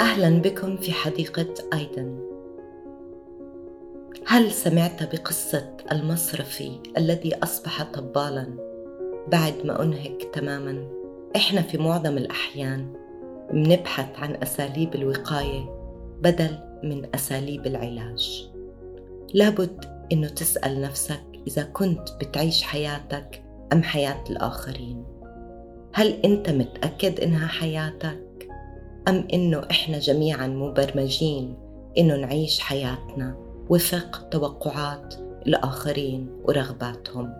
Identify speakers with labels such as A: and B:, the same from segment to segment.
A: أهلا بكم في حديقة أيدن هل سمعت بقصة المصرفي الذي أصبح طبالا بعد ما أنهك تماما؟ إحنا في معظم الأحيان بنبحث عن أساليب الوقاية بدل من أساليب العلاج لابد إنه تسأل نفسك إذا كنت بتعيش حياتك أم حياة الآخرين هل أنت متأكد إنها حياتك؟ أم إنه إحنا جميعا مبرمجين إنه نعيش حياتنا وفق توقعات الآخرين ورغباتهم.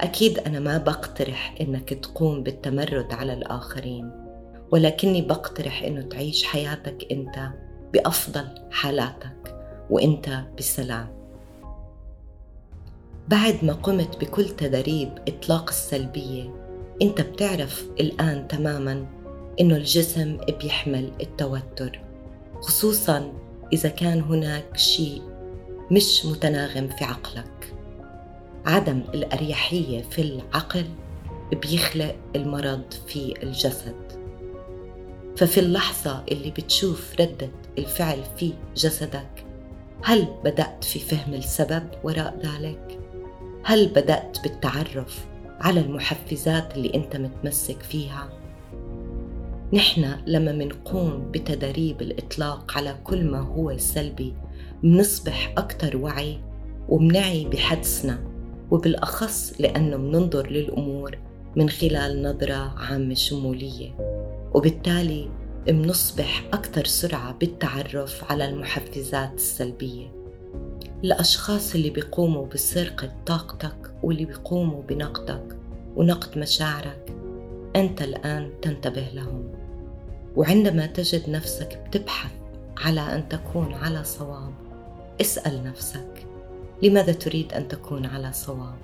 A: أكيد أنا ما بقترح إنك تقوم بالتمرد على الآخرين ولكني بقترح إنه تعيش حياتك أنت بأفضل حالاتك وأنت بسلام. بعد ما قمت بكل تدريب إطلاق السلبية أنت بتعرف الآن تماما إنه الجسم بيحمل التوتر خصوصا إذا كان هناك شيء مش متناغم في عقلك. عدم الأريحية في العقل بيخلق المرض في الجسد. ففي اللحظة اللي بتشوف ردة الفعل في جسدك هل بدأت في فهم السبب وراء ذلك؟ هل بدأت بالتعرف على المحفزات اللي أنت متمسك فيها؟ نحن لما منقوم بتدريب الإطلاق على كل ما هو سلبي منصبح أكثر وعي ومنعي بحدسنا وبالأخص لأنه مننظر للأمور من خلال نظرة عامة شمولية. وبالتالي منصبح أكثر سرعة بالتعرف على المحفزات السلبية. الأشخاص اللي بيقوموا بسرقة طاقتك واللي بيقوموا بنقدك ونقد مشاعرك أنت الآن تنتبه لهم. وعندما تجد نفسك بتبحث على أن تكون على صواب اسأل نفسك لماذا تريد أن تكون على صواب؟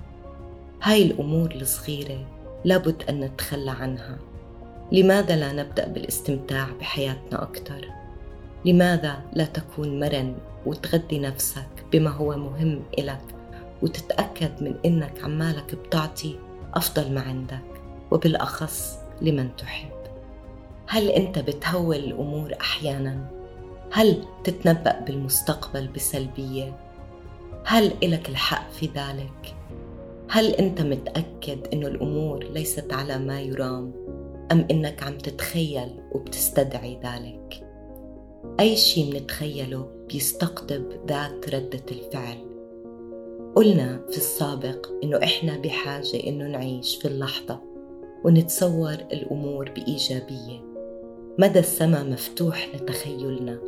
A: هاي الأمور الصغيرة لابد أن نتخلى عنها لماذا لا نبدأ بالاستمتاع بحياتنا أكثر؟ لماذا لا تكون مرن وتغذي نفسك بما هو مهم إلك وتتأكد من إنك عمالك بتعطي أفضل ما عندك وبالأخص لمن تحب هل أنت بتهول الأمور أحيانا؟ هل تتنبأ بالمستقبل بسلبية؟ هل إلك الحق في ذلك؟ هل أنت متأكد إنه الأمور ليست على ما يرام؟ أم إنك عم تتخيل وبتستدعي ذلك؟ أي شيء منتخيله بيستقطب ذات ردة الفعل قلنا في السابق إنه إحنا بحاجة إنه نعيش في اللحظة ونتصور الأمور بإيجابية مدى السما مفتوح لتخيلنا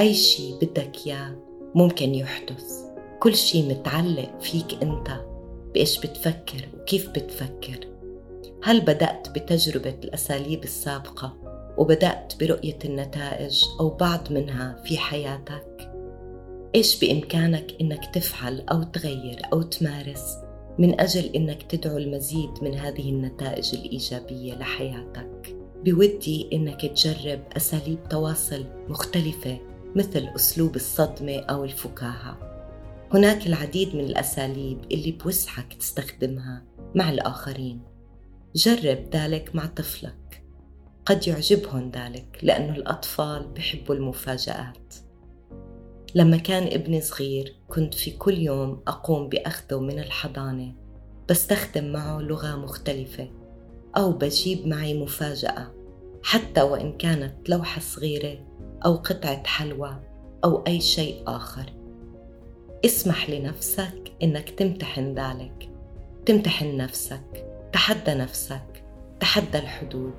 A: أي شيء بدك إياه ممكن يحدث كل شيء متعلق فيك أنت بإيش بتفكر وكيف بتفكر هل بدأت بتجربة الأساليب السابقة وبدأت برؤية النتائج أو بعض منها في حياتك؟ إيش بإمكانك إنك تفعل أو تغير أو تمارس من أجل إنك تدعو المزيد من هذه النتائج الإيجابية لحياتك؟ بودي إنك تجرب أساليب تواصل مختلفة مثل أسلوب الصدمة أو الفكاهة. هناك العديد من الأساليب اللي بوسعك تستخدمها مع الآخرين. جرب ذلك مع طفلك. قد يعجبهم ذلك لأنه الأطفال بحبوا المفاجآت. لما كان ابني صغير كنت في كل يوم أقوم بأخذه من الحضانة. بستخدم معه لغة مختلفة أو بجيب معي مفاجأة. حتى وإن كانت لوحة صغيرة أو قطعة حلوى أو أي شيء آخر. اسمح لنفسك إنك تمتحن ذلك. تمتحن نفسك تحدى نفسك تحدى الحدود.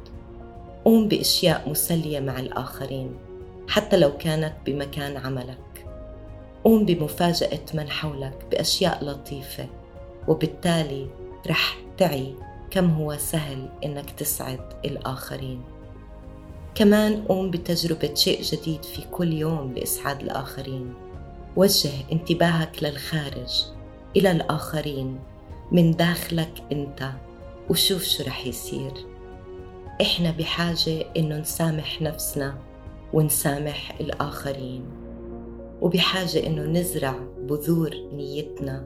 A: قوم بأشياء مسلية مع الآخرين حتى لو كانت بمكان عملك. قوم بمفاجأة من حولك بأشياء لطيفة وبالتالي رح تعي كم هو سهل إنك تسعد الآخرين. كمان قوم بتجربة شيء جديد في كل يوم لإسعاد الآخرين. وجه انتباهك للخارج إلى الآخرين. من داخلك أنت. وشوف شو رح يصير. إحنا بحاجة إنه نسامح نفسنا ونسامح الآخرين. وبحاجة إنه نزرع بذور نيتنا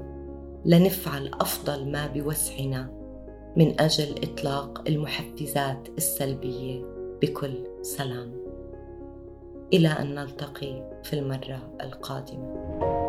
A: لنفعل أفضل ما بوسعنا من أجل إطلاق المحفزات السلبية. بكل سلام. إلى أن نلتقي في المرة القادمة.